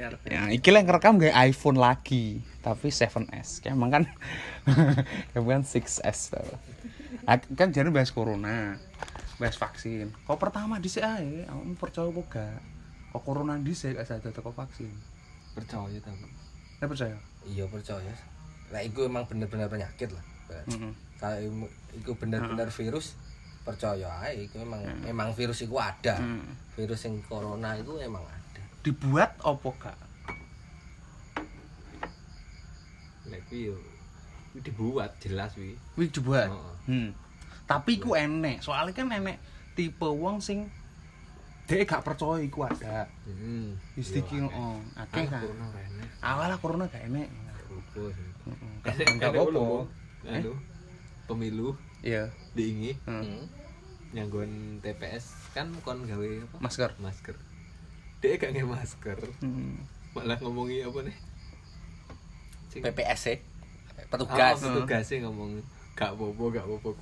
Iya. Ya, iki lek ngerekam gawe iPhone lagi, tapi 7S. Kayak emang kan kayak kan 6S to. Ah, Kan jadi bahas corona, bahas vaksin. Kok pertama dhisik ae, kamu percaya apa gak? Kok corona dhisik gak sadar teko vaksin. Percaya tapi. Saya percaya. Iya percaya. Lah iku emang bener-bener penyakit lah. Heeh. Kalau imu- iku bener-bener virus percaya ae iku emang emang virus iku ada. Hmm. Virus yang corona itu emang ada. Dibuat apa gak? Kuwi kuwi dibuat jelas kuwi. Wih dibuat. Heeh. Hmm. Tapi iku enek, soalnya kan enek tipe wong sing dia gak percaya iku ada. Hmm. Wis iki oh, akeh kan. corona rene. Awalnya corona gak enek. Gak Gak apa-apa. Anu, pemilu Iya. diingi Heeh. Hmm. nyanggon TPS kan kon gawe apa? Masker. Masker. Dia gak nge masker, Heeh. malah ngomongi apa nih? Sing- PPS Tugas, petugas. ah, tugasnya ngomong gak bobo, gak bobo.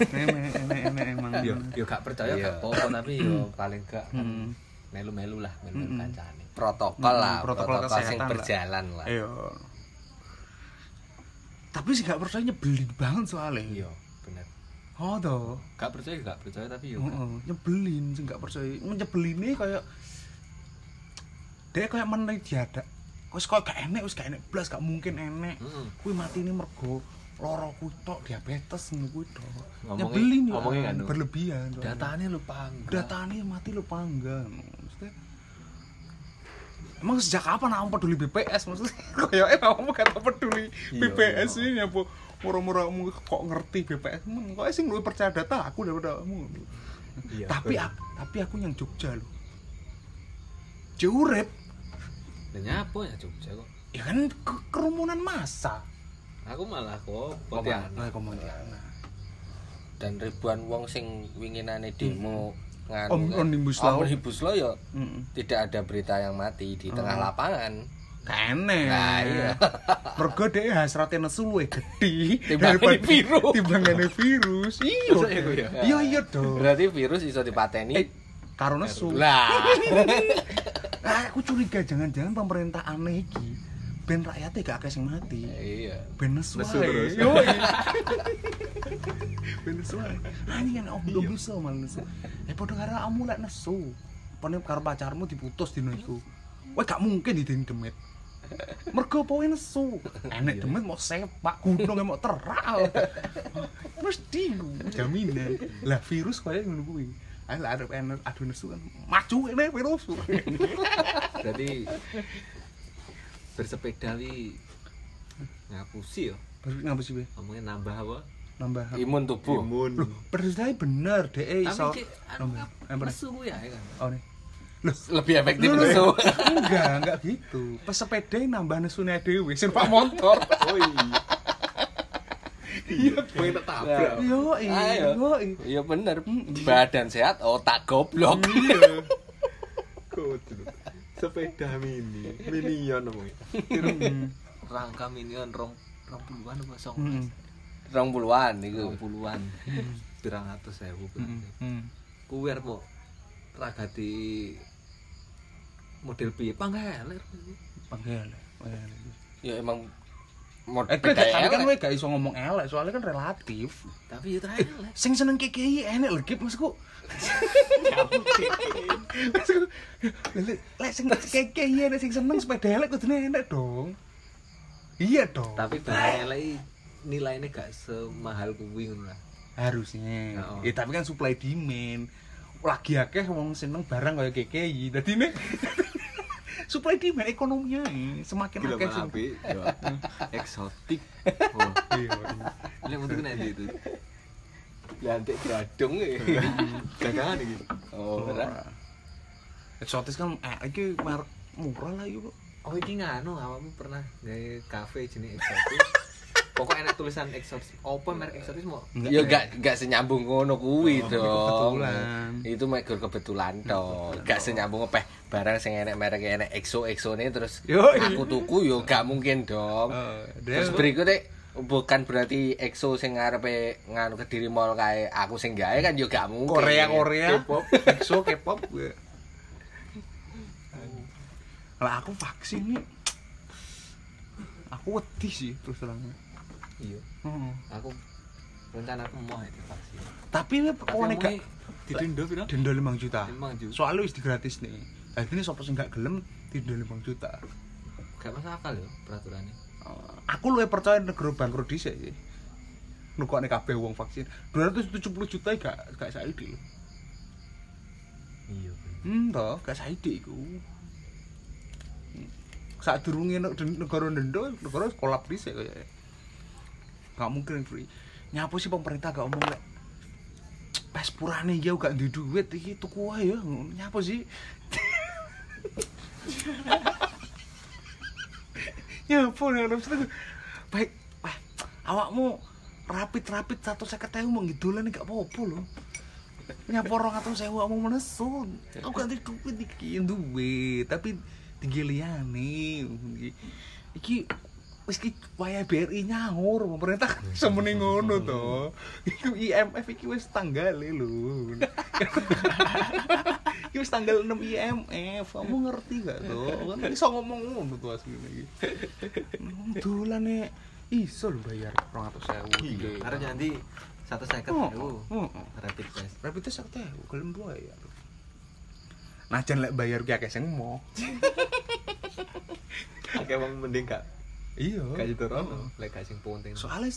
Enek enek enek emang. Yo yo gak percaya Iya. gak apa-apa tapi yo paling gak kan Hmm. Melu-melu lah, melu-melu Mm-mm. kancane. protokol lah, Hmm, protokol protokol, yang berjalan lah. Iya. Tapi sih gak percaya nyebelin banget soalnya. Iya, bener. Oh toh. Gak percaya, gak percaya tapi yo. Heeh, nyebelin sih gak percaya. Nyebelinnya kayak dia kayak meneh diada. Wis kok gak enek, wis gak enek blas, gak mungkin enek. Heeh. Kuwi mati ini mergo loro kuwi tok diabetes ngono kuwi tok. Nyebelin ngomongnya kan, berlebihan. soalnya. Datanya lupa enggak. datanya mati lupa enggak maksudnya emang sejak kapan kamu peduli BPS maksudnya kayak kamu kata peduli Iya, BPS iya. ini apa murah-murah kok ngerti BPS men kok sih lu percaya data aku daripada kamu Iya, tapi aku, tapi aku yang Jogja loh Jurep nyapa ya Jogja kok. ya kan ke- kerumunan massa Aku malah kok Pontianak. ke Pontianak. Dan ribuan wong sing winginane demo nganu Om- kan. Omnibus Law. Omnibus Law ya Mm-mm. tidak ada berita yang mati di tengah lapangan. Gak enek. Nah, iya. Mergo dhek hasrate nesu luwih gedhi Timbangane virus. Timbangane virus. Iya. Masa ya, Bu, ya? Iya iya dong. Berarti virus iso dipateni. Eh, karo nesu. Lah, Ah, aku curiga jangan-jangan pemerintah aneh iki ben rakyatnya gak akeh sing mati. iya. Ben nesu Nesu terus. Yo. Ben nesu ini kan om dom bisa malah nesu. Eh padha karo kamu lek nesu. Pone karo pacarmu diputus dino iku. Wah gak mungkin dideni demit. Mergo apa wae nesu. Enek demit mau sepak, gunung mau terak. Mesti jaminan. Lah virus kaya ngono kuwi. Ayo lah ada ener aduh nesu kan maju ini virus. Berarti bersepeda wi ngapusi ngapa sih, Be? Ngomongnya nambah apa? Nambah apa? Imun tubuh. Imun. Loh, bersih bener deh iso. anu nambah. nesu ya ya kan. Oh nih. Loh, Lebih efektif Loh, loh, nesu. enggak, enggak gitu. Pesepeda nambah nesune dhewe, sing pak motor. Oh iya. Iya, pengen tak tabrak. Yo, Ayo. yo. Iya bener. Badan sehat, otak goblok. Iya. Kudu. Sepeda mini, minion namanya. Hmm. Rangka minion rong rong puluhan apa song? Hmm. Rong puluhan iku. Rong puluhan. Pirang atus sewu berarti. Hmm. Kuwi arep mau ragati model piye panggeler. Panggil. Ya emang Eh, tapi beda kan elek. kowe gak iso ngomong elek, soalnya kan relatif. Tapi ya terakhir Sing seneng KKI enek lho, Gip, maksudku. Maksudku, lek sing KKI enek sing seneng sepeda elek kudune enek dong. Iya dong. Tapi barang elek nilainya gak semahal kuwi ngono lah. harusnya ya tapi kan supply demand lagi akeh wong seneng barang kaya KKI dadi nek supply demand ekonominya semakin Gila akeh sing ya. eksotik. Oh, iya ini untuk nanti itu. Lantik gradung ya. Dagangan iki. Oh, eksotis kan eh iki merek murah lah yuk Oh, iki nganu awakmu pernah gawe kafe jenis eksotis. Pokoknya enak tulisan eksotis. Apa merek eksotis mau? Ya gak gak senyambung ngono kuwi Oh, dong. kebetulan. Itu mek kebetulan toh. Gak senyambung apa barang sing enek merek enek exo exone terus Yo, aku tuku yo gak mungkin dong. Eh, Terus dia- berikutnya bukan berarti EXO sing ngarepe nganu Kediri Mall kae aku sing gawe kan yo gak mungkin. Korea Korea K-pop. EXO K-pop gue Lah aku vaksin nih. Aku wedi sih terus terang. Iya Heeh. aku rencana aku mau itu vaksin Tapi we tapi pokoknya gak didenda piro denda 5 juta. 5 juta Soalnya wis gratis nih. Lah ini sapa sing gak gelem denda 5 juta. gak masuk akal ya peraturannya Eh, aku luwih percaya negara bangkrut dhisik sih. Nukokne kabeh wong vaksin. 270 juta gak gak saiki lho. iya Hmm, toh, gak saiki iku. Saat den- negara ndendo, negara kolap dhisik kaya. Gak mungkin free. Nyapu sih pemerintah gak omong lek pas purane aku gak duwe duit iki tuku wae ya. Nyapu sih. ya pun ya maksudnya baik wah awakmu rapit-rapit satu saya ketemu mau ngidulan gak apa-apa loh nyapu orang atau saya awakmu menesun aku gak ada duit iki duit tapi tinggi liane iki wis ki waya BRI nyaur pemerintah semene ngono to. Iku IMF iki wis tanggale lho. Iki wis tanggal 6 IMF kamu ngerti gak to? Kan iso ngomong ngono to asline iki. Dolan nek iso lho bayar 200.000 iya. Karena nanti satu second Oh, itu oh, oh. rapid test. Rapid test aku tahu gelem bayar nah jangan lek bayar ki akeh sing mau oke emang mending gak iya. Gak gitu rono lek gak sing penting. Soalnya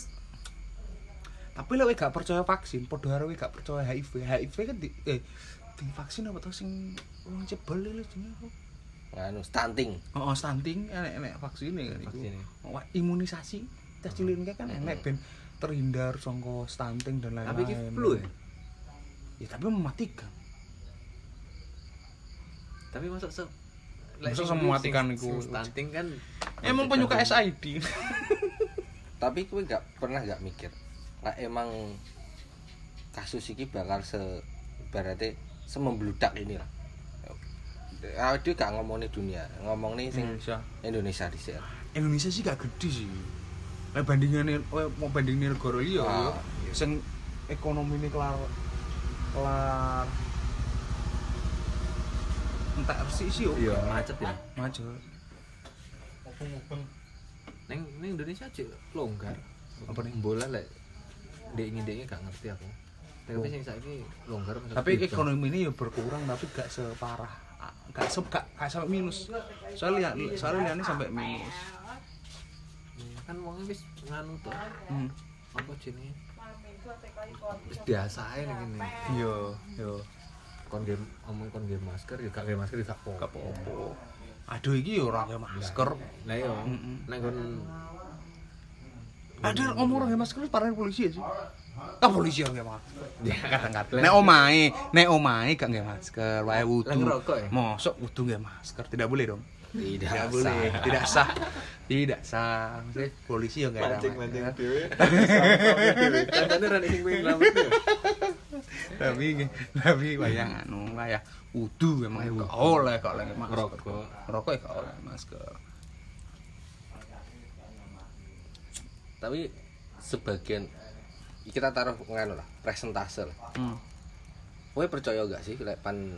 tapi lek gak percaya vaksin padha karo gak percaya HIV HIV kan di eh di vaksin apa tau sing wong cebol lho jenenge Anu stunting. oh stunting enek-enek vaksin kan iku. Vaksinnya. Wah, imunisasi tes cilik ini kan enek ben terhindar songko stunting dan lain-lain. Tapi ini flu ya? Ya tapi mematikan tapi masa se Masa mematikan sing- iku? stunting kan emang penyuka SID Tapi kowe gak pernah gak mikir, lah emang kasus iki bakal se berarti semembludak ini lah. Ah, dia gak ngomongin dunia, ngomong nih sing Indonesia Indonesia di sini. Indonesia sih gak gede sih. Lah bandingannya eh, mau bandingin negara liya Ah, ya. Sing ekonomi ini kelar kelar entek resik sih yo. iya macet ya Macet. neng neng Indonesia aja longgar Apa nih? bola lek dia ingin dia gak ngerti aku tapi sing saiki longgar maksudnya Tapi bebas. ekonomi ini ya berkurang tapi gak separah ah, gak se gak, gak sampai minus. Soalnya lihat soalnya lihatnya sampai minus. Iya, kan wong wis nganu to Hmm. apa jenenge wis biasae ning kene Iya, iya. Kon game omong kon game masker ya gak game masker ya gak apa Gak apa-apa. Aduh iki ya ora pakai masker. lah iya Mm-mm. neng kon Ada ngomong orang masker parahin polisi ya sih. Tak polisi yang masker. ya kadang-kadang Nek omahe, nek omahe gak nggak masker, wae wudu. Ya? Mosok wudu nggak masker, tidak boleh dong. Tidak, Tidak boleh, tidak sah. Tidak sah. Maksudnya polisi yang nggak ada. mancing-mancing dhewe katanya ra ya Tapi tapi wayang anu, wayang wudu emang gak oleh gak oleh masker. Ngerokok. Ngerokok ya gak oleh masker. Tapi sebagian kita taruh nganu lah, presentase lah. Hmm. Percaya gak sih lek pan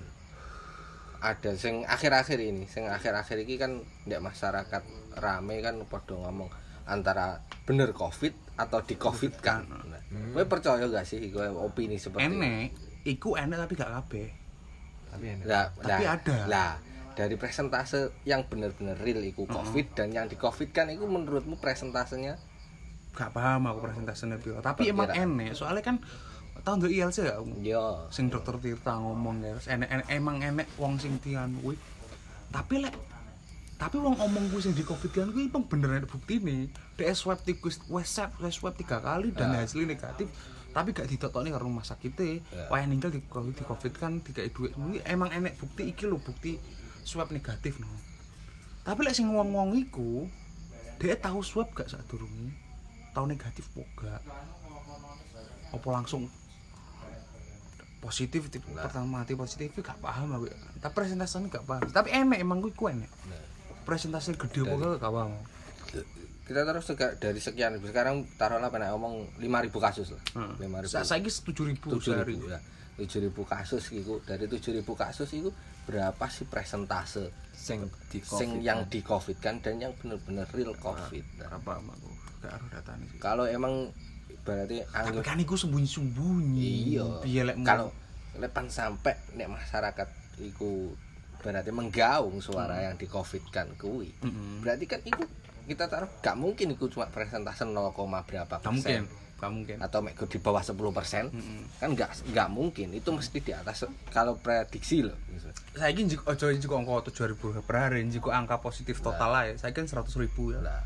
ada sing akhir-akhir ini, sing akhir-akhir ini kan ndek masyarakat rame kan padha ngomong antara bener covid atau di covid kan. Nah, kowe percaya gak sih kowe opini seperti ini? Enek, iku enek tapi gak kabeh. tapi enak Lah, Tapi lah, ada. Lah, dari presentase yang bener-bener real iku covid dan yang di covid kan iku menurutmu presentasenya Gak paham aku presentasinya piro. Tapi emang Perkiraan. enek, soalnya kan tau nduk ILC gak? yo sing dokter Tirta ngomong ya enek, enek emang enek wong sing tian kuwi tapi lek tapi wong ngomong kuwi sing di covid kan kuwi emang bener ada bukti nih. Dia swab tikus wes swab tiga kali dan Ah. hasilnya negatif tapi gak ditotoni karo rumah sakit e Ya. wah ninggal di covid di covid kan tiga duit. Kuwi emang enek bukti iki lho bukti swab negatif no. Tapi lek sing wong-wong iku dia tahu swab gak saat durunge tahu negatif kok gak? Apa langsung positif tipe Nah. pertama mati positif gak paham aku. Tapi presentasinya gak paham. Tapi enek emang gue ku enek. Nah. Presentasi gede pokoknya paham kita terus dari sekian sekarang taruhlah pernah ngomong 5000 kasus lah. Hmm. 5000 Sa saiki tujuh ribu 7000 sehari. ya. 7000 kasus iku dari 7000 kasus iku berapa sih presentase sing di sing COVID, yang kan. di covid kan dan yang bener-bener real covid Nah, apa aku gak harus sih. Kalau emang berarti tapi anggap kan iku sembunyi-sembunyi. Iya. Kalau lepan sampai nek masyarakat iku berarti menggaung suara yang di covid kan kui. Mm-mm. berarti kan iku kita taruh gak mungkin iku cuma presentase 0, berapa gak mungkin persen. gak mungkin. Atau di bawah 10 persen. Mm-mm. kan nggak nggak mungkin itu mesti di atas kalau prediksi loh saya ingin jika ojo jika angka tujuh ribu per hari jika angka positif total lah ya saya kan seratus ribu ya. Lah,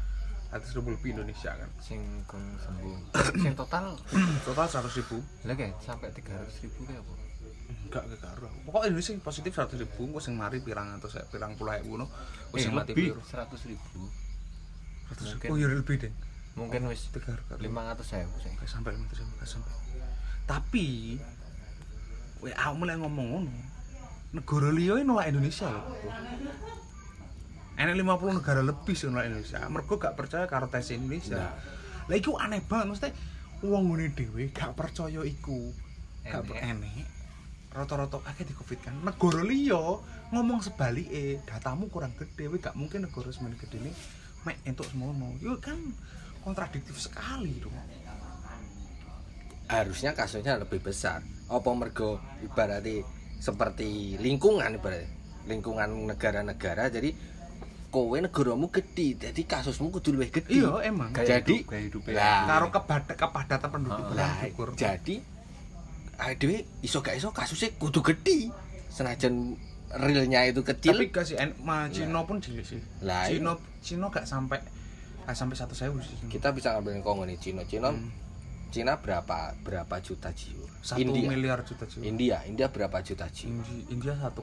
seratus ribu lebih Indonesia kan. Sing sembuh. Sing total? Total seratus ribu. Lah kayak sampai 300 ribu kayak apa enggak enggak karo pokoknya Indonesia yang positif seratus ribu gue sing mari pirang atau saya pirang puluh ribu no. Gue eh sing mati lebih. piro? 100 ribu. Seratus Mungkin. oh iya lebih deh. mungkin wis tiga ratus 500 saya sing Gak sampai lima ratus gak sampai. Tapi we aku mulai ngomong ngono negara liya ini nolak Indonesia loh enak 50 negara lebih sih nolak Indonesia. Mereka gak percaya karo tes Indonesia. Nah. lah iku aneh banget maksudnya uang ngene dhewe gak percaya iku. Gak Enek. Rata-rata akeh di covid kan negara liya ngomong sebalike datamu kurang gede we gak mungkin negara semen gede ini mek entuk semono yo kan kontradiktif sekali dong harusnya kasusnya lebih besar. Apa mergo ibaratnya seperti lingkungan ibaratnya lingkungan negara-negara jadi kowe negaramu gede jadi kasusmu kudu luwih gede. Iya emang. Gaya Jadi, hidup, gaya hidup lah. karo kepada kepadatan penduduk lah bilang syukur. jadi adewe iso gak iso kasusnya kudu gede senajan realnya itu kecil. Tapi gak sih en- ma Cino pun cilik sih. Lah, iya. Cino Cino gak sampai gak sampai satu sewu sih kita bisa ngambil Kongo nih Cina Cina Hmm. Cina berapa berapa juta jiwa? Satu India. miliar juta jiwa. India India berapa juta jiwa? Indi- India 1,2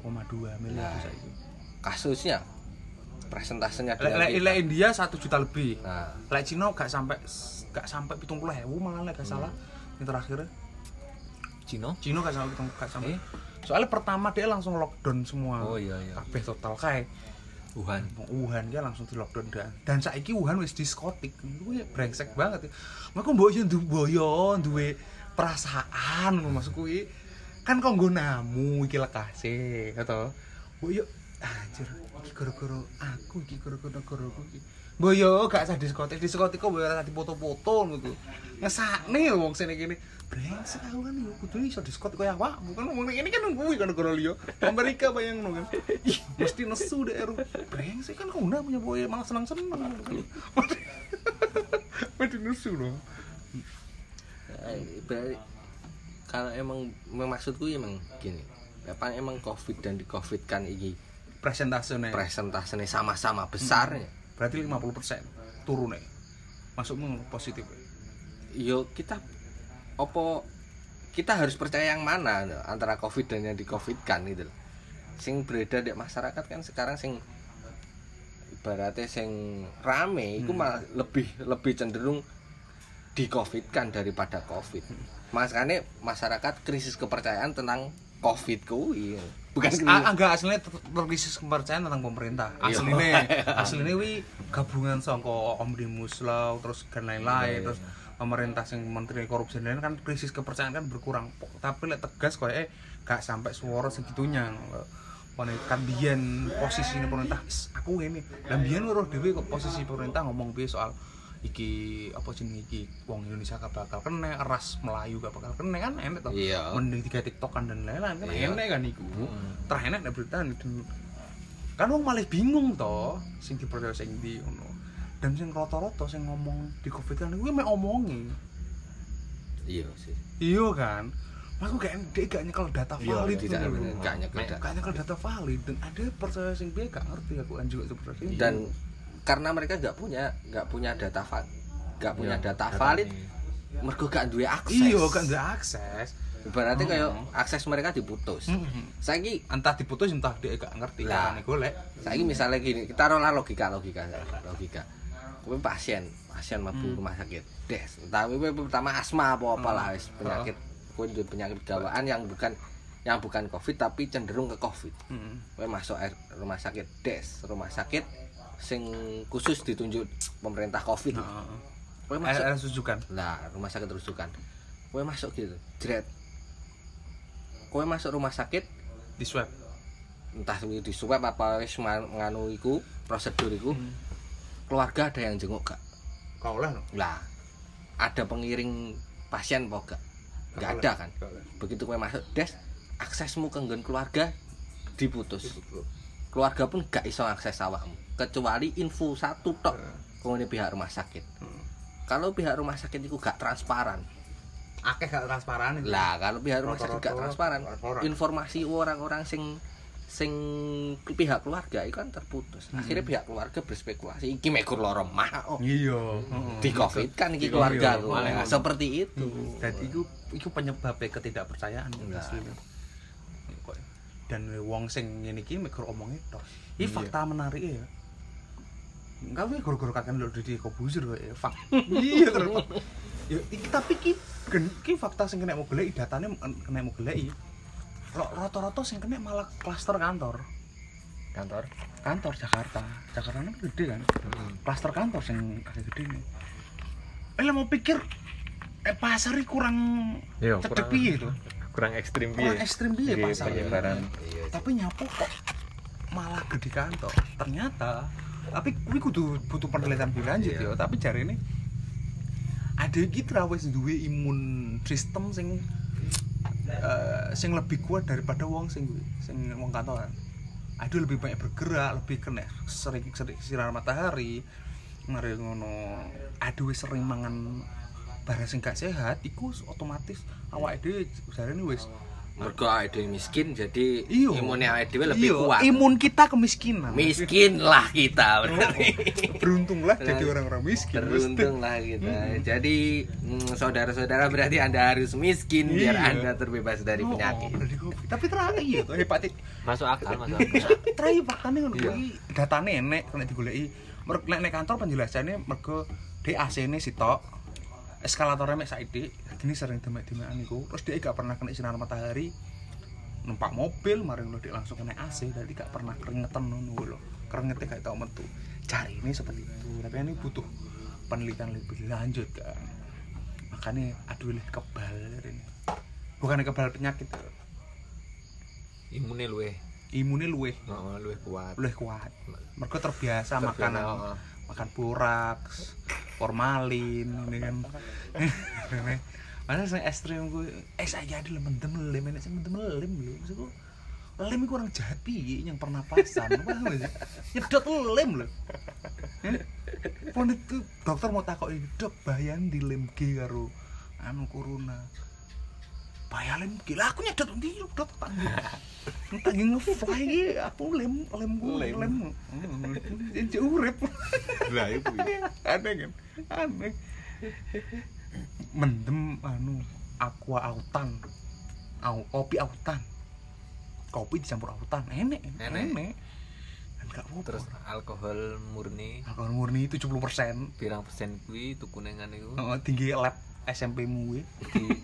miliar Nah. saiki. kasusnya presentasenya Lek lek lek India satu juta lebih. Nah. Lek Cina gak sampai gak sampai pitung puluh hewu malah lek gak salah. Yang terakhir Cino? Cina gak sampai pitung gak sampai. Eh? soalnya pertama dia langsung lockdown semua. Oh iya iya. Kabeh total kae. Wuhan. Wuhan ya langsung di lockdown dan dan saiki Wuhan wis diskotik. Gue brengsek banget ya. Maka mbok yo duwe yo duwe perasaan maksud kuwi kan kok nggo namu iki lekase atau mbok yo anjir iki gara-gara aku iki gara-gara negaraku iki. Mbok yo gak usah diskotik diskotik kok mbok ora dipoto-poto ngono ku ngesakne wong sini kene brengsek aku kan yo kudu iso diskotik koyo awak bukan ngomong ini kan kuwi kan negara liya. Amerika bayang kan. Ih mesti nesu deh eru. Brengsek kan kau punya boy malah senang-senang mesti nesu dong berarti kalau emang maksudku emang gini. Apa emang covid dan di covid kan ini presentasenya presentasenya sama-sama besarnya. Berarti 50% turun nih masukmu positif. Yo kita opo kita harus percaya yang mana antara covid dan yang di covid kan gitu loh. sing beredar di masyarakat kan sekarang sing ibaratnya sing rame itu Hmm. malah lebih lebih cenderung di covid kan daripada covid. Makanya masyarakat krisis kepercayaan tentang covid kuwi bukan As- krisis- a- agak aslinya terkrisis kepercayaan tentang pemerintah. Iya. aslinya aslinya wi gabungan songko omnibus law terus dan lain-lain Iya, terus pemerintah yang menteri korupsi dan lain kan krisis kepercayaan kan berkurang. Tapi lek tegas kok eh gak sampai suara segitunya. Kan biyen posisi pemerintah "Is, aku ini dan biyen roh dewe kok posisi pemerintah ngomong piye soal iki apa jenenge iki wong Indonesia gak bakal kena ras Melayu gak bakal kena kan enak toh. Iya. mending tiga tiktokan dan lain-lain kan Iya. enak kan iku. Hmm. terenak nek berita kan wong malah bingung toh sing dipercaya sing di ngono dan sing rata-rata sing ngomong di covid kan gue mek omongi iya sih iya kan aku gak dia gak nyekel data Iya, valid tidak tuh lho. bener, gak nyekel data. gak nyekel data valid dan ada percaya sing dia gak ngerti aku kan juga seperti itu dan karena mereka nggak punya nggak punya data valid nggak punya Iya, data data valid mereka gak duwe akses iya kan gak akses Ibaratnya kayak Oh. akses mereka diputus. Mhm. Saiki entah diputus entah dia gak ngerti Lah. kan golek saiki misalnya gini, kita rola logika logika logika. Kowe pasien, pasien mabuk Hmm. rumah sakit. Des, tapi kowe pertama asma apa apa lah wis penyakit kowe duwe penyakit gawaan yang bukan yang bukan covid tapi cenderung ke covid. Kowe masuk air- rumah sakit des, rumah sakit sing khusus ditunjuk pemerintah covid. Nah, Kowe masuk ada sujukan lah rumah sakit rujukan. Kowe masuk gitu. Jret. Kowe masuk rumah sakit di swab entah di swab apa wis nganu iku prosedur iku Hmm. Keluarga ada yang jenguk gak? Kau lah no. lah ada pengiring pasien apa gak? Nggak ada kan? begitu kowe masuk des aksesmu ke keluarga diputus. Keluarga pun gak iso akses awakmu kecuali info satu tok kemudian pihak rumah sakit. Kalau pihak rumah sakit itu gak transparan. Akeh gak transparan lah kalau pihak rumah sakit gak transparan. informasi orang-orang sing sing pihak keluarga itu kan terputus akhirnya pihak keluarga berspekulasi iki mekur loro mah oh. Iya. di covid kan iki Iya, keluarga iya. ku. Nah, seperti itu Dan itu itu penyebabnya ketidakpercayaan aslinya. Kok- Dan wong sing ngene iki mikir omongnya. Ini Iya. fakta menarik ya. Enggak wih guru-guru kakek lo di Kobuzir kok ya. Fak. Iya terus. Ya iki tapi ki ki fakta sing kena mau golek datane kena mau golek. Rata-rata sing kena malah klaster kantor. kantor Kantor Jakarta. Jakarta kan gede kan. Klaster kantor sing agak gede nih. Eh mau pikir eh pasar ini kurang Iya, cedek kurang- piye itu. kurang ekstrim Kurang piye ekstrim piye Nggih, pasar. penyebaran Iya. Tapi nyapu kok malah gede kantor. Ternyata tapi kuwi kudu butuh penelitian lebih lanjut Iya. ya, tapi jari ini ada gitu ra wis duwe imun sistem sing eh, sing lebih kuat daripada wong sing sing wong kantoran. Ada lebih banyak bergerak, lebih kena sering sering sinar matahari. Mari ngono, aduh sering mangan barang sing gak sehat, iku otomatis awake dhewe jarene wis mergo awake dhewe miskin jadi Iya. imunnya awake dhewe lebih Iya, kuat Imun kita kemiskinan. miskin lah kita berarti Beruntunglah jadi orang-orang miskin. Beruntung lah kita. Jadi mm, saudara-saudara berarti Anda harus miskin biar Iya. Anda terbebas dari Oh, penyakit. COVID. Tapi terakhir iya tuh hepatit. masuk akal masuk akal Terakhir faktanya ngono Iya. kuwi datane enek kena digoleki. Mergo nek nek kantor penjelasannya mergo di AC-ne sitok. Eskalatornya mek saiki, ini sering demek-demekan iku. Terus dia gak pernah kena sinar matahari. numpak mobil mari lo langsung kena AC jadi gak pernah keringetan ngono lho. Keringetnya gak tau metu. Cari ini seperti itu. Tapi ini butuh penelitian lebih lanjut kan makanya aduh leh kebal ini. Bukan kebal penyakit imunnya luwe imunnya luweh oh, luwe kuat. Luweh kuat. Mereka terbiasa Terbiasa, makanan. oh. Makan boraks formalin ini kan Padahal saya ekstrim gue, eh saya jadi lem mendem lem, enak saya mendem lem lho. Maksudku, lem itu orang jahat piye yang pernapasan, paham gak sih? Nyedot lem lho. Eh? Pon itu dokter mau takut ini, dok bayan di lem G karo anu corona. Bahaya lem G, lah aku nyedot di dok tanggung. Tanggung ngefly iki, aku lem lem gue Lem. lem. Ini urip. lah itu aneh kan? Aneh. Mendem anu aqua autan. Au, kopi autan. Kopi dicampur autan enek Enek. enek. Dan gak apa terus alkohol murni. Alkohol murni 70% pirang persen kuwi tukune ngene iku. Oh, tinggi lab SMP mu kuwi.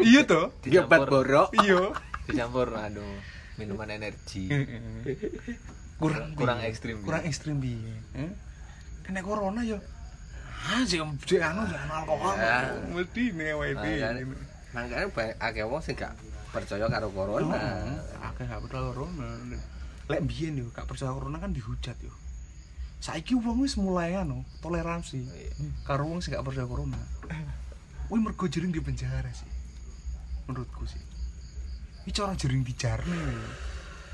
iya obat dicampur. Borok. iya. Dicampur anu minuman energi kurang kurang ekstrim kurang ekstrim eh? kena corona ya ah sih sih anu sih anu alkohol Ya. mesti nih WD Makanya- banyak akeh wong sing gak percaya karo corona. Akeh gak percaya corona. Lek biyen yo gak percaya corona kan dihujat yo. Saiki wong wis mulai anu toleransi Iya. karo wong sing gak percaya corona. Wih mergo jering di penjara sih. Menurutku sih. Iki cara jering dijarne.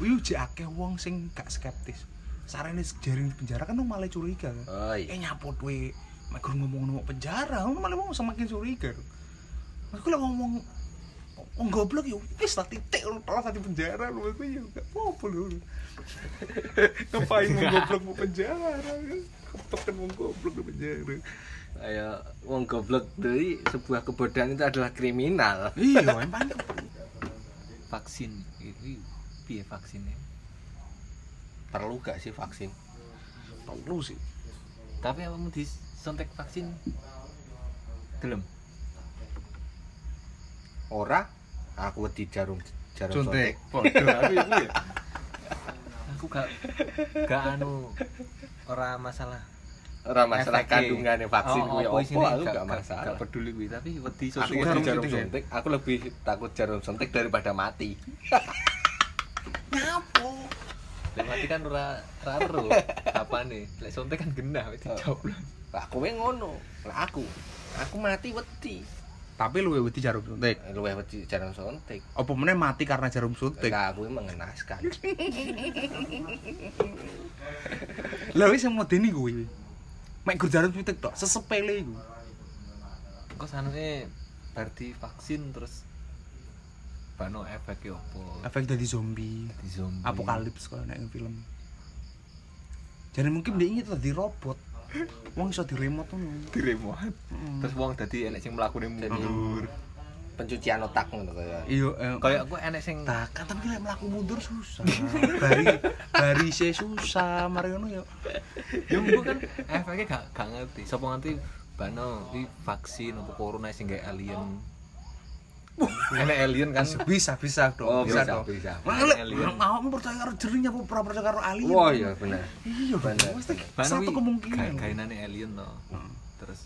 Wih uji akeh wong sing gak skeptis. Sarene jering di penjara kan malah curiga. Oh Eh iya. nyapot we mek guru ngomong ngomong penjara, malah wong semakin curiga. Aku lah ngomong Wong goblok ya wis lah titik lu telah tadi penjara lu aku ya gak apa-apa lu. Ngapain wong goblok mau penjara? Kepekan wong goblok di penjara. Ayo wong goblok dari sebuah kebodohan itu adalah kriminal. Iya, emang vaksin itu piye vaksinnya Perlu gak sih vaksin? perlu sih. tapi apa mau disuntik vaksin gelem Ora aku wedi jarum jarum Suntik. ya. aku gak gak anu ora masalah Ora masalah kandungannya vaksin Oh, kuwi apa opo aku Gak- masalah. gak peduli kuwi tapi wedi Aku wedi Jarum jarum suntik suntik, aku lebih takut jarum suntik daripada mati. Nyapo? mati kan ora ora ero. Apane? Lek suntik kan genah wis dicoblos. Lah kowe ngono. Lah aku. Aku mati wedi. Tapi luwe wedi jarum suntik. Eh, Luwih wedi jarang suntik. Apa meneh mati karena jarum suntik? Lah aku mengenaskan. Lah wis yang modeni kuwi. Mek gur jarum suntik tok, sesepele iku. Kok sanuke bar vaksin terus bano efek opo? Efek dadi zombie, Di zombie. apokalips kalau nek film. Jadi mungkin dia ingin dadi robot. Wong iso di remote ngono. di remote. Mm. Terus wong dadi enek sing mlakune mundur. Pencucian otak ngono kaya. Iya, eh, Kayak aku enek sing tak kan tapi lek mlaku mundur susah. Bari bari se susah, mari ngono ya. ya mbok kan efeknya gak gak ngerti. Sopo ngerti bano iki vaksin apa corona sing gawe alien. enek alien kan. Bisa bisa dong, Oh, bisa, bisa, dong. bisa. Lek Alien. awakmu percaya karo jerinya apa ora percaya karo alien? Wah, iya bener. Iya, Bener. Mesti. Bano satu kemungkinan. ga- gaenane alien to. Hmm. Terus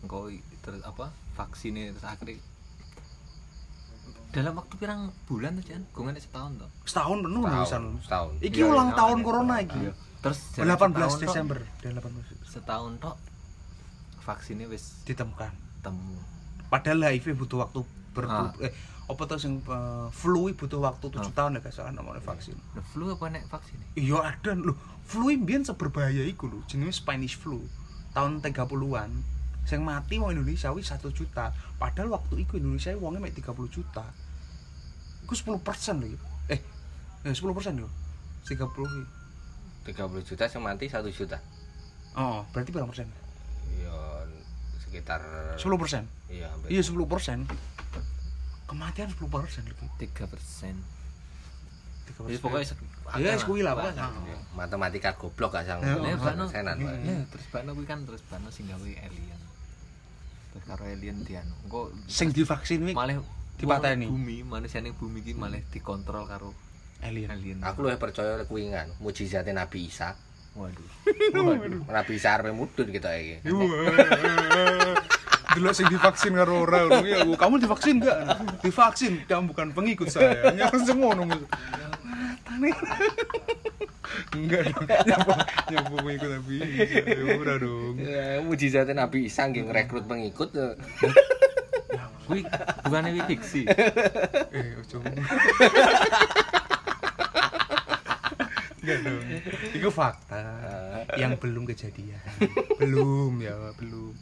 engko terus apa? Vaksinnya terus akhirnya dalam waktu pirang bulan tuh Jan? Gungan setahun toh. Setahun penuh Setahun, pisan. setahun. Iki Iya, ulang iya, tahun iya. corona iki. Iya. Terus 18 jalan setahun tok, Desember, dan 18 Setahun tok vaksinnya wis ditemukan. temu. Padahal HIV butuh waktu ber Ah. eh apa tuh sing eh, flu butuh waktu 7 Ah. tahun ya gak salah namanya vaksin. Nah, flu apa nek vaksin? Iya ada lho. Flu mbiyen seberbahaya iku lho, jenenge Spanish flu. Tahun 30-an. Sing mati wong Indonesia wis 1 juta. Padahal waktu iku Indonesia wongnya mek 30 juta. Iku 10% lho. Eh, eh 10% lho. 30 iki. 30 juta sing mati 1 juta. Oh, berarti berapa persen? Iya sekitar 10%. Iya, hampir. Iya 10%. Kematian 10% lagi. 3 persen. 3%. Jadi pokoknya Ya, kuwi lah, pokoknya. Iya, Matematika goblok gak sang. Ya, Lah, Bano. Senan, Pak. Ya, terus Bano kuwi kan terus Bano sing gawe alien. Terus karo alien dianu. Engko Sing divaksin malah dipateni. Bumi, manusia ning bumi iki malah dikontrol karo alien. alien. Aku luwih percaya kuwi kan, mujizate Nabi Isa. Waduh. Nabi Isa arep mudhun kita iki. Dulu sing divaksin karo ora ngono ya. Kamu divaksin enggak? Divaksin, kamu bukan pengikut saya. Nyapa semono. Matane. Enggak dong. Nyapa nyapa pengikut tapi ya ora dong. Ya, mujizate Nabi Isa nggih ngrekrut pengikut. Kuwi bukannya kuwi fiksi. Eh, ojo. Dong. Itu fakta yang belum kejadian. Belum ya, belum.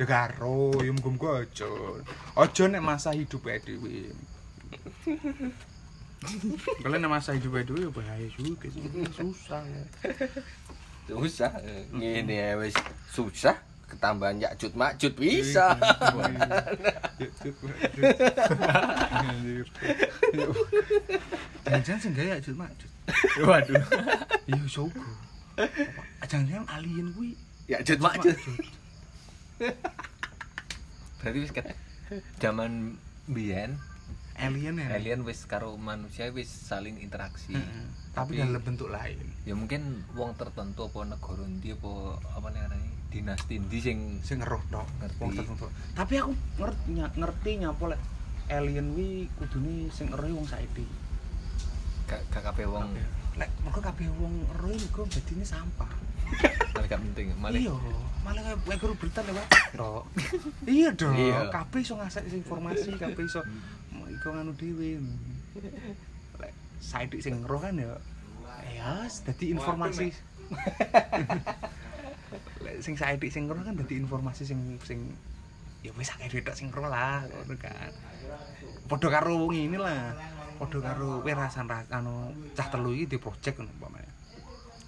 Ya karo ya muga-muga aja aja nek masa hidup ae dhewe kalau nek masa hidup ae dhewe ya bahaya juga susah ya Susah. Ngene ya wis susah ketambahan yakjut makjut bisa. Ya, cut, Pak, cut. Anjir. Ya, jangan-jangan sih enggak ya cut macut Waduh. iya sogo jangan-jangan alien kuwi Yakjut makjut. Berarti wis ket zaman biyen alien ya alien wis karo manusia wis saling interaksi. Heeh. tapi dalam bentuk lain ya mungkin wong tertentu apa negara ndi apa apa arane dinasti ndi sing sing ngeruh tok Ngerti. wong tertentu tapi aku ngerti ngerti nyapa lek alien wi kudune sing eruh wong saiki. Gak gak kabeh wong. Lek mergo kabeh wong eruh iku dadine sampah. Malah gak penting malah iya malah kayak guru berita lewat. Tok iya dong Iya. kabeh iso ngasih informasi kabeh iso iku nganu dhewe. Lek saiki sing ngeruh kan ya ya dadi informasi sing saiki sing kan dadi informasi sing sing ya wis akeh dhewe tok sing ngeruh lah ngono kan. Padha karo ngene lah padha karo werasan anu cah telu iki di project ngono umpamanya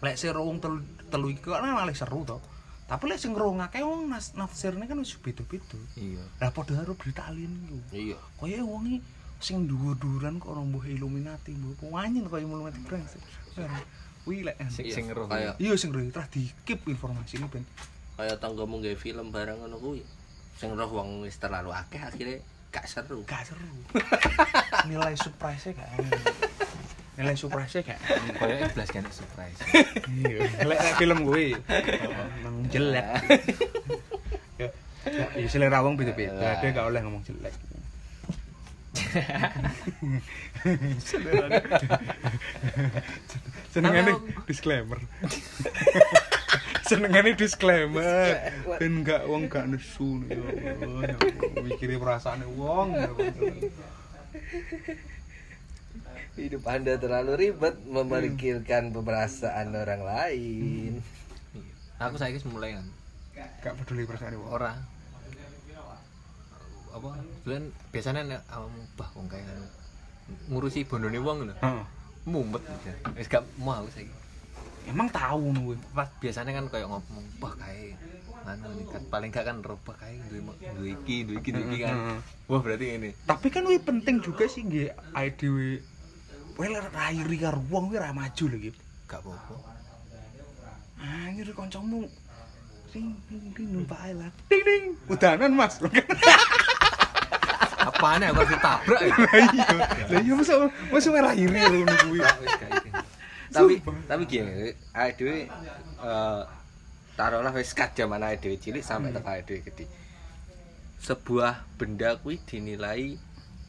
lek sing wong telu telu iki kok malah seru to tapi lek sing ngeruh akeh wong nas- nafsirne kan wis beda-beda. Iya. Lah padha karo berita alien iku. Iya. kaya wong iki sing dhuwur-dhuwuran kok orang mbuh Illuminati mbuh penganyen kaya Illuminati brengsek Wih lek. Sing Iya, sing ngeruh kayak- iya. Sing ngeruh. Terus di keep informasi ini ben Kaya tanggamu nggawe film barang ngono kuwi. Sing roh wong wis terlalu akeh akhirnya gak seru. gak seru. Nilai surprise-nya gak nilai surprise-nya gak koyo iblis kan surprise. Iya. Lek film gue emang jelek. Ya ya, ya selera wong beda-beda. Ada gak oleh ngomong jelek. Senengane Aku- disclaimer. Senengane disclaimer. Ben gak wong gak nesu ya Allah. ya Allah. Mikiri perasaane wong. ya. Hidup Anda terlalu ribet memikirkan perasaan orang lain. Aku wis mulai kan. Gak peduli perasaane wong. Ora. Apa? Bulan biasanya nek awakmu bah wong kaya anu, ngurusi bondone wong lho. Heeh. Mumet. Wis gak mau saiki. Emang tahu kuwi. Pas biasanya kan kayak ngomong, "Bah kae anu nih kan paling gak kan robah kae duwe duwe iki, duwe iki, duwe iki kan." Wah, berarti ini. Tapi kan kuwi penting juga sih nggih awake dhewe. Lek rairi karo wong kuwi ra maju lho iki. Gak apa-apa. Anjir kancamu sing ding ding numpak ae lah. Ding ding. Udanan Mas. Apane aku harus ditabrak ya? Lah iya. Iya masa masa ngono kuwi. Gak, wis gak iki. tapi Sumpah. tapi gini awake dhewe eh taruhlah wis kat jaman awake dhewe cilik sampai Hmm. tekan awake dhewe gede. Sebuah benda kuwi dinilai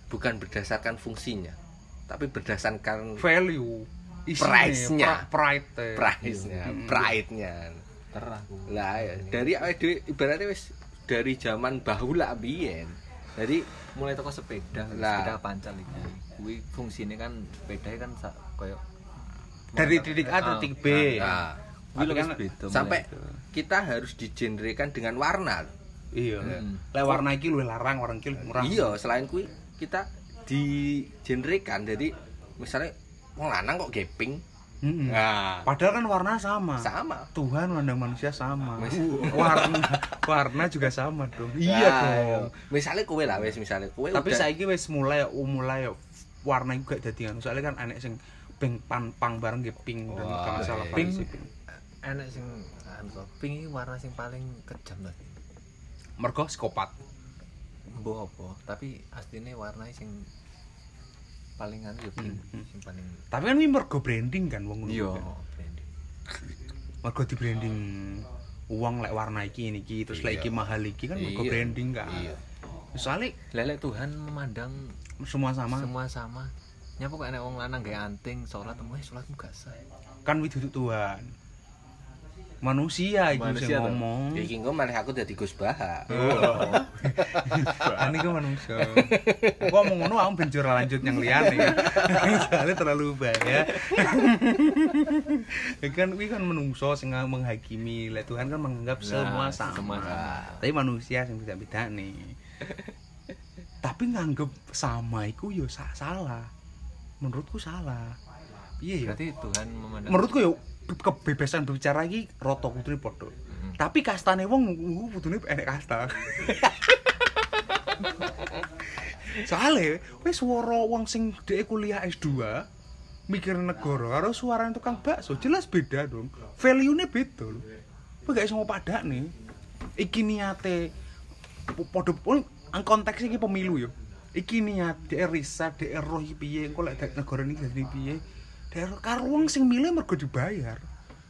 bukan berdasarkan fungsinya, tapi berdasarkan Value. Price-nya. pride. price-nya, Hmm. pride-nya. Lah ya, dari awake dhewe ibaratnya wis dari zaman bahula biyen. Jadi mulai toko sepeda, Lah. sepeda pancal iki. Kuwi fungsine kan sepeda kan koyo Dari titik A ke Ah, titik B. nah, lebih kan sampai kita harus digenrekan dengan warna. Iya. Hmm. Lek warna iki luwih larang, warna iki murah. Iya, selain kui kita digenrekan jadi misalnya wong lanang kok Mm-mm. Nah, Padahal kan warna sama. sama. Tuhan mandang manusia sama. Mas- warna warna juga sama dong. Iya Nah, dong. Misalnya kowe lah wis misalnya kowe Tapi udah- saiki wis mulai mulai warna iku gak dadi anu. Soalnya kan anek sing pink pan pang bareng ge pink dan kalau salah iya. Pink. enak sing anu pink iki warna sing paling kejam lah. Mergo psikopat. Mbok apa, tapi asline warna sing paling anu ya pink, Hmm. sing paling Tapi kan ini mergo branding kan wong ngono iya kan. branding. Mergo di branding uang lek warna iki ini iki terus lek Iya. iki mahal iki kan mergo Iya. branding kan. Iya. Soalnya Lelek Tuhan memandang semua sama semua sama. Nyapa kok enek wong lanang gawe anting salat temu salatmu gak sah. kan widuduk Tuhan. Manusia sing Manusia toh. ngomong. Ya iki engko malah aku dadi Gus Baha. Ani ku manusia. Aku ngomong ngono aku ben lanjut yang liyane. Soalnya terlalu bahaya. Ya kan kuwi kan menungso sing menghakimi. Lah Tuhan kan menganggap Nah, semua sama. semua sama. Tapi manusia sing beda-beda nih. Tapi nganggep sama iku yo sa- salah. Menurutku salah. Iya ya. Berarti Tuhan memandang Menurutku yo kebebasan berbicara iki rata kudune padha. Mm. Tapi kastane wong ku kudune enek kasta. Soale wis swara wong sing dhek kuliah S2 mikir negara karo suara tukang bakso jelas beda dong. Value-ne beda. Kowe gak iso ngopadakne. Iki niate padha konteks iki pemilu yo. Iki niat dhek riset dhek roh piye engko lek negara iki piye. Karo wong sing milih mergo dibayar.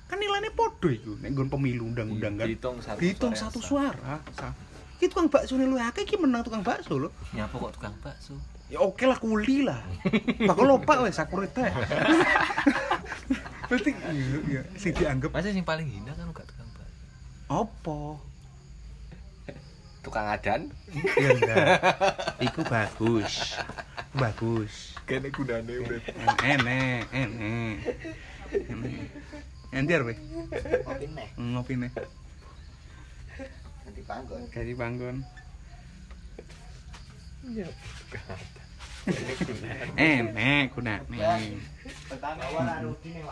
Kan nilainya podo iku nek nggon pemilu undang-undang kan. Dihitung satu Dihitung suara satu yang sah. suara. Sa. Iki tukang bakso nih lu akeh iki menang tukang bakso lho. nyapa kok tukang bakso. Ya oke lah kuli lah. Bakal lupa wes sakurita. Berarti iya, iya, sing dianggap Masa sing paling hina kan gak tukang bakso. apa? Tukang adan. Ya enggak. Iku bagus. Bagus. kene gunane gunanya, bro. Enek, enek. Enek. Enek, bro. Ngopi, hmm, nek. Ganti panggon. Ganti panggon. Ya, Enek, gunane. Eh, pertama, warna rudi, nek,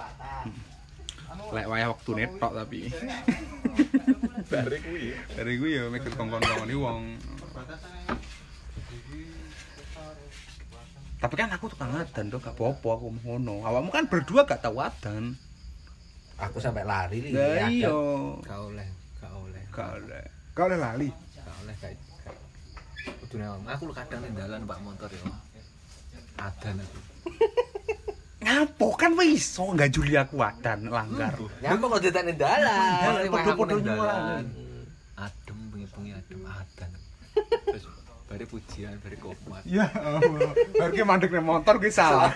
Lek wayah wektune tok tapi. Bare kuwi. Bare kuwi ya mikir kongkon-kongkon iki wong. Perbatasan Tapi kan aku tukang adan tuh gak apa-apa aku ngono. Awakmu kan berdua gak tau adan. Aku sampai lari li. Lah iya. Gak oleh, gak oleh. Gak oleh. Gak oleh lali. Gak oleh kayak Kudune. Aku lu kadang ning dalan Pak motor ya. Adan aku. Ngapo kan wis iso gak juli aku adan langgar. Nyapa kok ditane dalan? Podo-podo nyuwun. Adem bengi-bengi adem adan. Terus bare pujian bare komat Ya Allah. Baru ki mandek ning motor ki salah.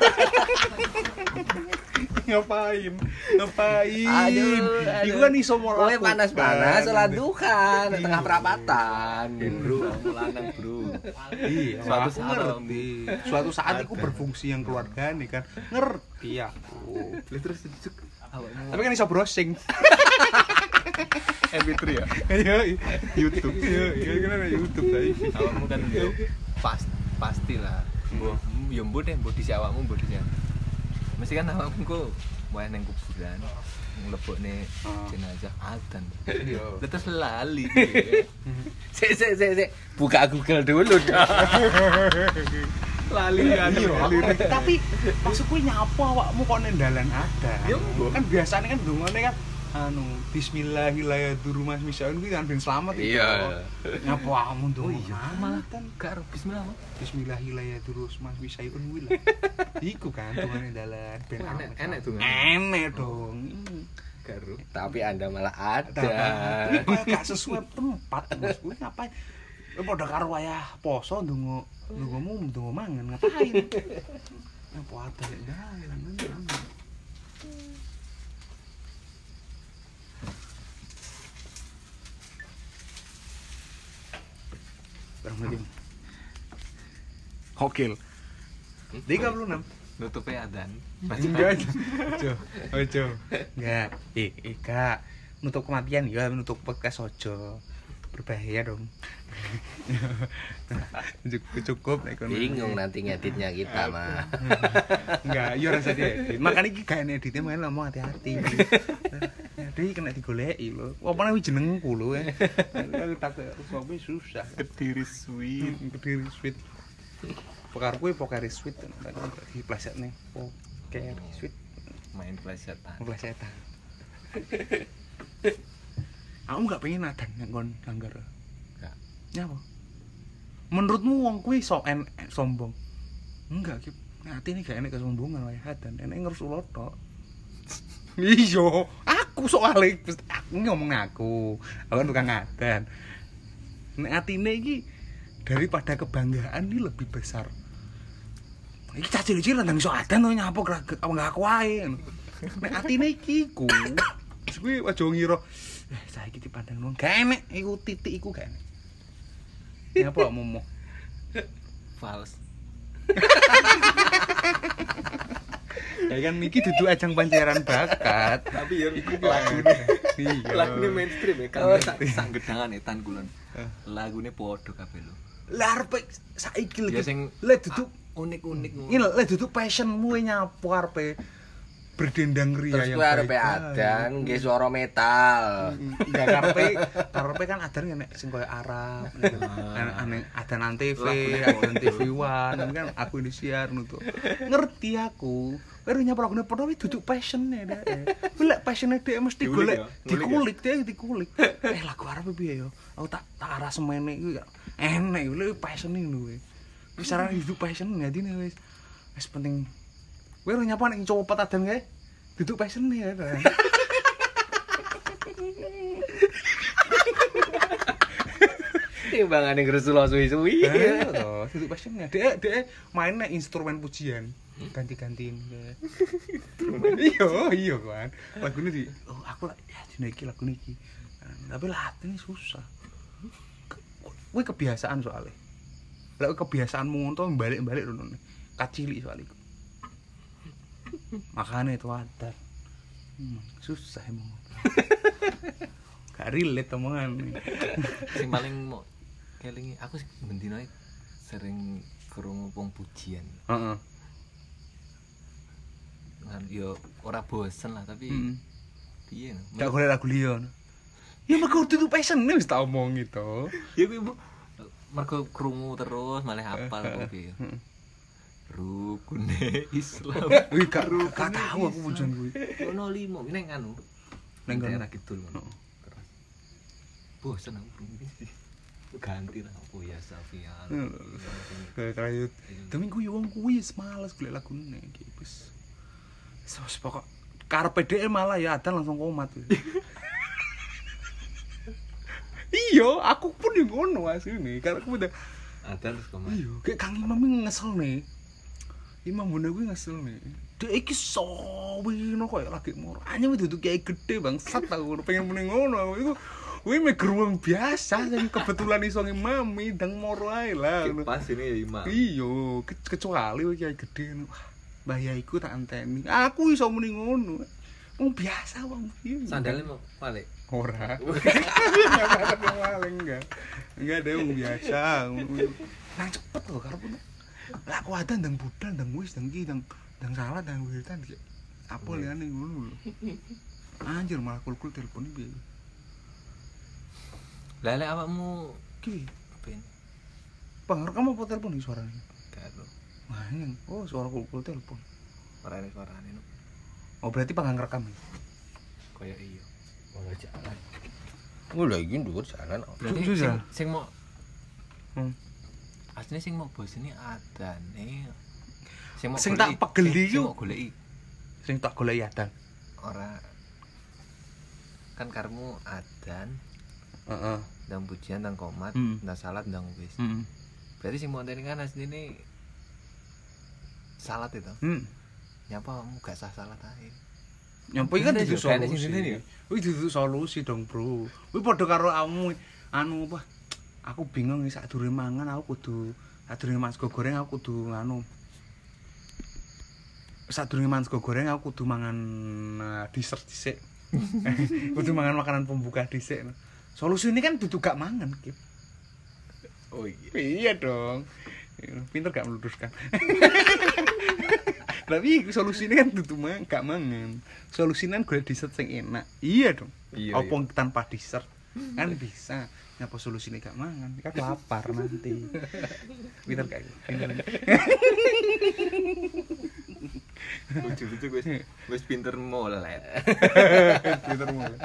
Ngapain? Ngapain? Aduh, aduh. Iku kan iso mau Kowe lakukan. panas-panas sholat duha di tengah perapatan. bro kamu lanang bro Iya, suatu aku saat ngerti. Suatu saat iku berfungsi yang keluarga nih kan. Ngerti aku. Terus Tapi kan iso browsing. MP3 ya Iya, YouTube. Iya, iya kan ada YouTube tadi. awakmu kan yo pas pasti lah mbok yo mbok deh mbok disi awakmu mbok disi mesti kan awakmu kok wae nang kuburan nglebokne Oh. jenazah adan Iya. Terus lali Sik sik sik sik. Buka Google dulu dong. lali kan Iya, aku- tapi maksudku nyapa awakmu kok ning dalan ada. Ya, kan biasanya kan dungane kan anu bismillahirrahmanirrahim kuwi kan ben selamat. Iya. Nyapa awakmu tuh. oh iya malah gak ero bismillah Mas. Bismillahirrahmanirrahim kuwi lah. Iku kan dungane dalan ben Oh, enek- aman. enek dungane. Enek dong. gak ero Tapi Anda malah ada. Gak sesuai tempat Mas. Kuwi ngapain? Lu padha karo wayah poso ndonga ndongamu ndonga mangan ngapain? Apa ada nek dalan? Berarti Hokil. 36. nutupnya adan Enggak, ojo. Ojo. Enggak. Eh, eh, Kak. Nutup kematian ya, nutup podcast ojo. Berbahaya dong. Cukup cukup. Bingung nanti ngeditnya kita mah. Enggak, iya rasa diedit. Makanya iki gak editnya makanya ngomong hati-hati. Jadi kena digoleki lho. Apa nang jenengku lho. eh. Aku tak sopo susah. kediri sweet Kediri sweet. Pokar kuwi pokari sweet di plesetne. Pokari sweet. main plesetan Plesetan. Aku nggak pengen adan yang kon langgar. Nyapa? Menurutmu wong kuwi sok en en- sombong? Enggak, Kip. Ati ini gak enek kesombongan wae adan. Enek ngerus ulo tok. Iya, aku soalnya aku ngomong aku. Aku kan tukang adan. Nek atine iki daripada kebanggaan ini lebih besar. Iki cah cilik-cilik nang iso adan to nyapa apa enggak aku wae. Nek atine iki ku. Kuwi aja ngira eh saiki dipandang wong gak enek iku titik iku gak enek. Nyapa momo? fals Ya kan iki dudu ajang pancaran bakat. tapi ya Lagune. Iya. lagunya mainstream ya kan sak sak gedangan ya tan kulon Eh. lagunya podo kabeh lho Lah arep saiki ya lagi. sing Lah dudu unik-unik ngono. ini lah dudu passionmu nyapu arepe berdendang ria Terus yang kowe baik. adan nggih suara metal. Enggak karepe karepe kan adan nek sing koyo Arab. Aneh adan antv, Lagune adan TV One kan aku ini siar nutu. Ngerti aku. Baru nyapa lagune padha wis duduk passionnya deh. Golek passionnya dia mesti golek ya? Ngulik dikulik dia dikulik. Eh lagu Arab piye yo? Aku tak tak arah semene iku ya. Enek lho passion lho. Wis saran hidup passion ngadine wis. Wis penting Kowe ora nyapa nek cowok petadan kae. Duduk passion ya. Timbangane ngresul suwi-suwi. Iya duduk passionnya. Dek dek main nek instrumen pujian. Ganti-gantiin. Iya, iya kan. Lagune di oh aku lah ya iki lagu. Nah, Tapi latihan susah. Kuwi kebiasaan soalnya. Lah kebiasaanmu ngono balik-balik ngono. Kacili soal iku. Makanya itu ada. Hmm, susah emang. Gak relate omongan. sing paling mau kelingi aku sih bendino sering krungu wong pujian Heeh. kan yo ora bosen lah tapi Heeh. piye no Gak golek lagu liya. Ya mergo itu passion wis tak omong itu. ya kuwi mergo krungu terus malah hafal kok piye Heeh. Rukune Islam. Wih, gak gak tahu aku pujian kuwi. ono limo ning anu Ning daerah kidul ngono. Terus, bosen aku iki. ganti lah apa ya Safian Kayak kayak demi kuwi wong kuwi wis males golek lagune iki wis. Wis pokok karepe dhek malah ya adan langsung komat. iya, aku pun yang ngono asline. Karena aku udah ada terus kemana iya kayak kang imam ini ngesel nih imam bunda gue ngesel nih dia iki sawi no kayak lagi moro hanya itu tuh kayak gede bang sat aku pengen mending ngono itu Wih, me geruang biasa, yang kebetulan iso mami dan moro ae lah. pas ini ya imam Iya, ke- kecuali kowe kiai gede. Wah, Mbah Yaiku tak anteni. Aku iso muni ngono. Wong biasa wong piye. sandalnya mau balik ora. Enggak ada yang maling enggak. Enggak ada yang biasa. Nang cepet loh karepku. Lah aku ada ndang budal, ndang wis, ndang ki, ndang ndang salah, ndang wiritan ki. Apa liyane ngono lho. Anjir malah kul-kul telepon piye. lele awakmu Ki, ben pengar kamu apa telepon iki suaranya? karo Wah, ini. oh suara kul-kul telepon. suarane suarane no Oh berarti pengen rekam ya? kaya iya Malah jalan. Oh, lah iki dhuwur jalan. berarti sing, sing mau Hmm. Aslinya sing mau bos ini ada nih sing mau Sing goleki- tak pegeli sing- sing yuk. mau goleki Sing tak golek adan. ora kan karmu adan Heeh. dan pujian dan komat Hmm. dan salat dan wis Heeh. berarti sing mau kan asli ini salat itu Hmm. nyapa kamu gak sah salat aja Nyampe kan itu sing solusi. ngene ya. Itu solusi dong, Bro. Wih padha karo kamu anu apa? Aku bingung nih durung mangan aku kudu saat durung mangan sego goreng aku kudu anu saat durung mangan sego goreng aku kudu mangan uh, dessert dhisik. kudu mangan makanan pembuka dhisik. Solusi ini kan duduk gak mangan, Kip. oh iya Iya dong. Pinter gak meluruskan. Tapi solusinya kan tutup mang, gak mangan. Solusinya gue dessert sing enak. Iya dong. Iya, Apa tanpa dessert kan bisa. Nyapa solusinya gak mangan, kan lapar nanti. Pinter gak? Pinter. lucu lucu gue gue pinter molet Pinter mulai.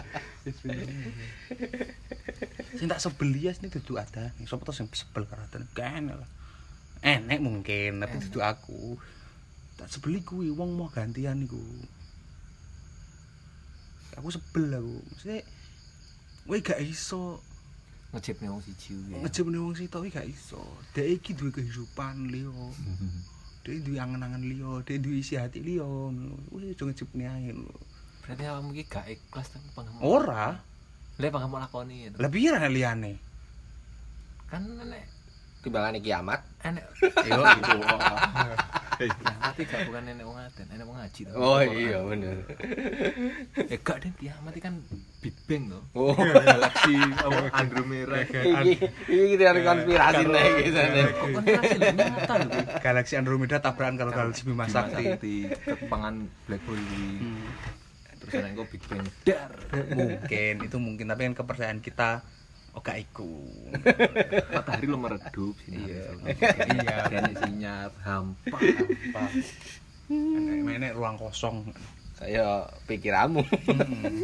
Sing tak sebelias nih duduk ada. Sopo tuh sing sebel? Gak enak lah. Enek mungkin, tapi duduk aku. Tak sebeli kuwi wong mau gantian iku. Aku sebel aku. Maksudnya Kowe gak iso ngecip nih wong siji ya ngejemne wong sitok iki gak iso. Dek iki duwe kehidupan liya. Dek duwe angen-angen liya, dek duwe isi hati liya. Wis aja ngejepne ae lho. berarti awakmu iki gak ikhlas tapi pengen Ora, le pengen mau lakoni itu lebih ra liyane. kan enek Timbangane kiamat. enek Yo kiamat gak? Bukan enek wong adan enek wong ngaji to. Oh iya bener. eh gak deh kiamat kan Big Bang to. Oh. galaksi apa Andromeda Iki iki teori konspirasi nih gitu. Galaksi Andromeda tabrakan karo galaksi Bima Sakti. kepangan black hole Hmm. terus enek kok Big Bang dar. Mungkin itu mungkin. Tapi kan kepercayaan kita oh gak iku. matahari lo meredup sini Iya. iya enek sinyal hampa Apa? Enek ruang kosong. Saya pikiranmu. Hmm.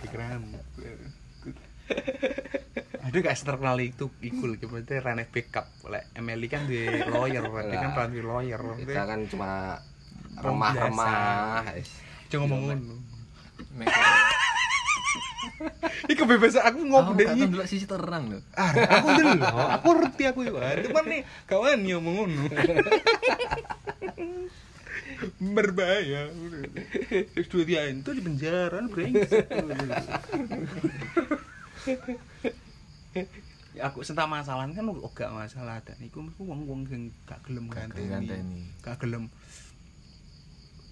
Pikiran. Aduh gak terkenal itu ikul gitu berarti Rane backup. Lek Emily kan di lawyer, berarti kan Rane lawyer. Kita kan cuma remah-remah. Jangan ngomong ngono. Iki kebebasan aku aku ngomong deh. tau dulu sisi terang lho Ah, aku dulu. Aku ngerti aku ya. Cuman nih kawan yo ngomong ngono. Berbahaya. Terus dua dia itu di penjara brengsek. Ya aku sentak masalah kan oh, gak masalah dan iku iku wong-wong sing gak gelem Gak ganteni. gelem ganteni. Gak gelem.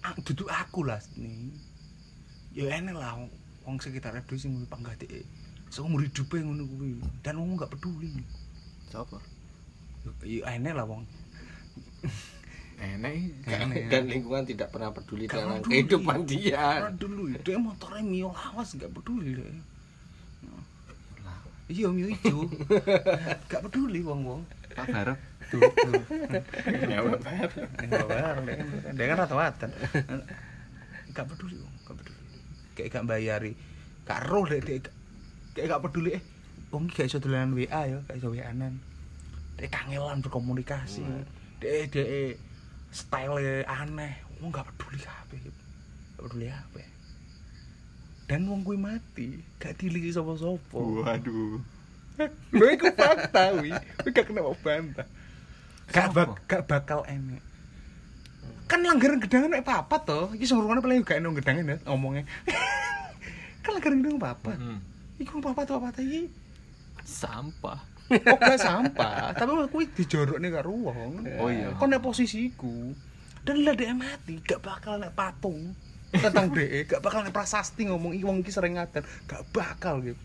Ah, duduk aku lah nih. Ya enak lah wong- wong sekitar itu sing panggah dhek. Seumur hidupnya ngono kuwi. Dan wong gak peduli. Sopo? Ya enak lah wong. Enek enak. Dan lingkungan tidak pernah peduli Gak dengan peduli. kehidupan dia. Dulu dia motornya mio lawas gak peduli deh. Iya mio ijo. gak peduli wong-wong. Pak Barok. Tuh, tuh. Nyawa Barok. Dia kan rata-rata. Gak peduli wong. Kayak gak bayari. Gak roh deh dia kayak gak peduli eh wong gak iso dolanan WA ya, gak iso WA-an. Dia kangelan berkomunikasi. Dia dia style aneh. Wong gak peduli kabeh. Gak peduli apa. Dan wong kuwi mati, gak diliki sapa-sapa. Waduh. Lho iku fakta wi. Kowe gak kena bantah. Gak, bak gak bakal enek. Kan langgaran gedangan nek papat to. Iki sing ngrungokne paling gak enek gedangan ya ngomongnya. kan langgaran gedangan papat. Hmm. Iku papat papat iki. sampah Oh gak sampah, tapi kuwi dijorokne karo wong. Oh iya. Kon nek posisiku. Dan lah dia mati, gak bakal nek patung tentang DE, gak bakal nek prasasti ngomong iki wong iki sering ngaten, gak bakal gitu.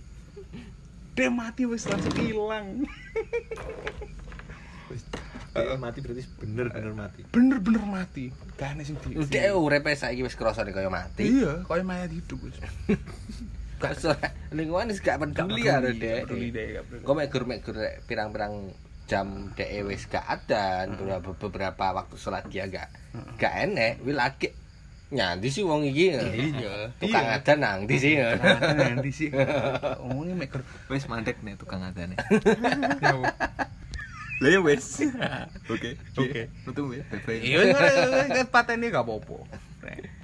Dia mati wis langsung hilang. Dia mati berarti bener-bener mati. Bener-bener mati. Gak enek sing di. Dek urepe saiki wis krasane kaya mati. Iya, kaya mayat hidup wis. Gak usah lingkungan wis gak peduli peduli, dek. gak peduli dek. Kok mek gur mek gur pirang-pirang jam dek wis gak ada, beberapa beberapa waktu sholat dia gak gak enek, wi lagi nyanti sih wong iki. Iya. Tukang Iya. ada nang di sih. Nanti sih. Omongnya mek wis mandek nih tukang adane Ya, Bu. Lah ya wis oke Oke. nutup ya bye bye Iya, kan patene gak apa-apa.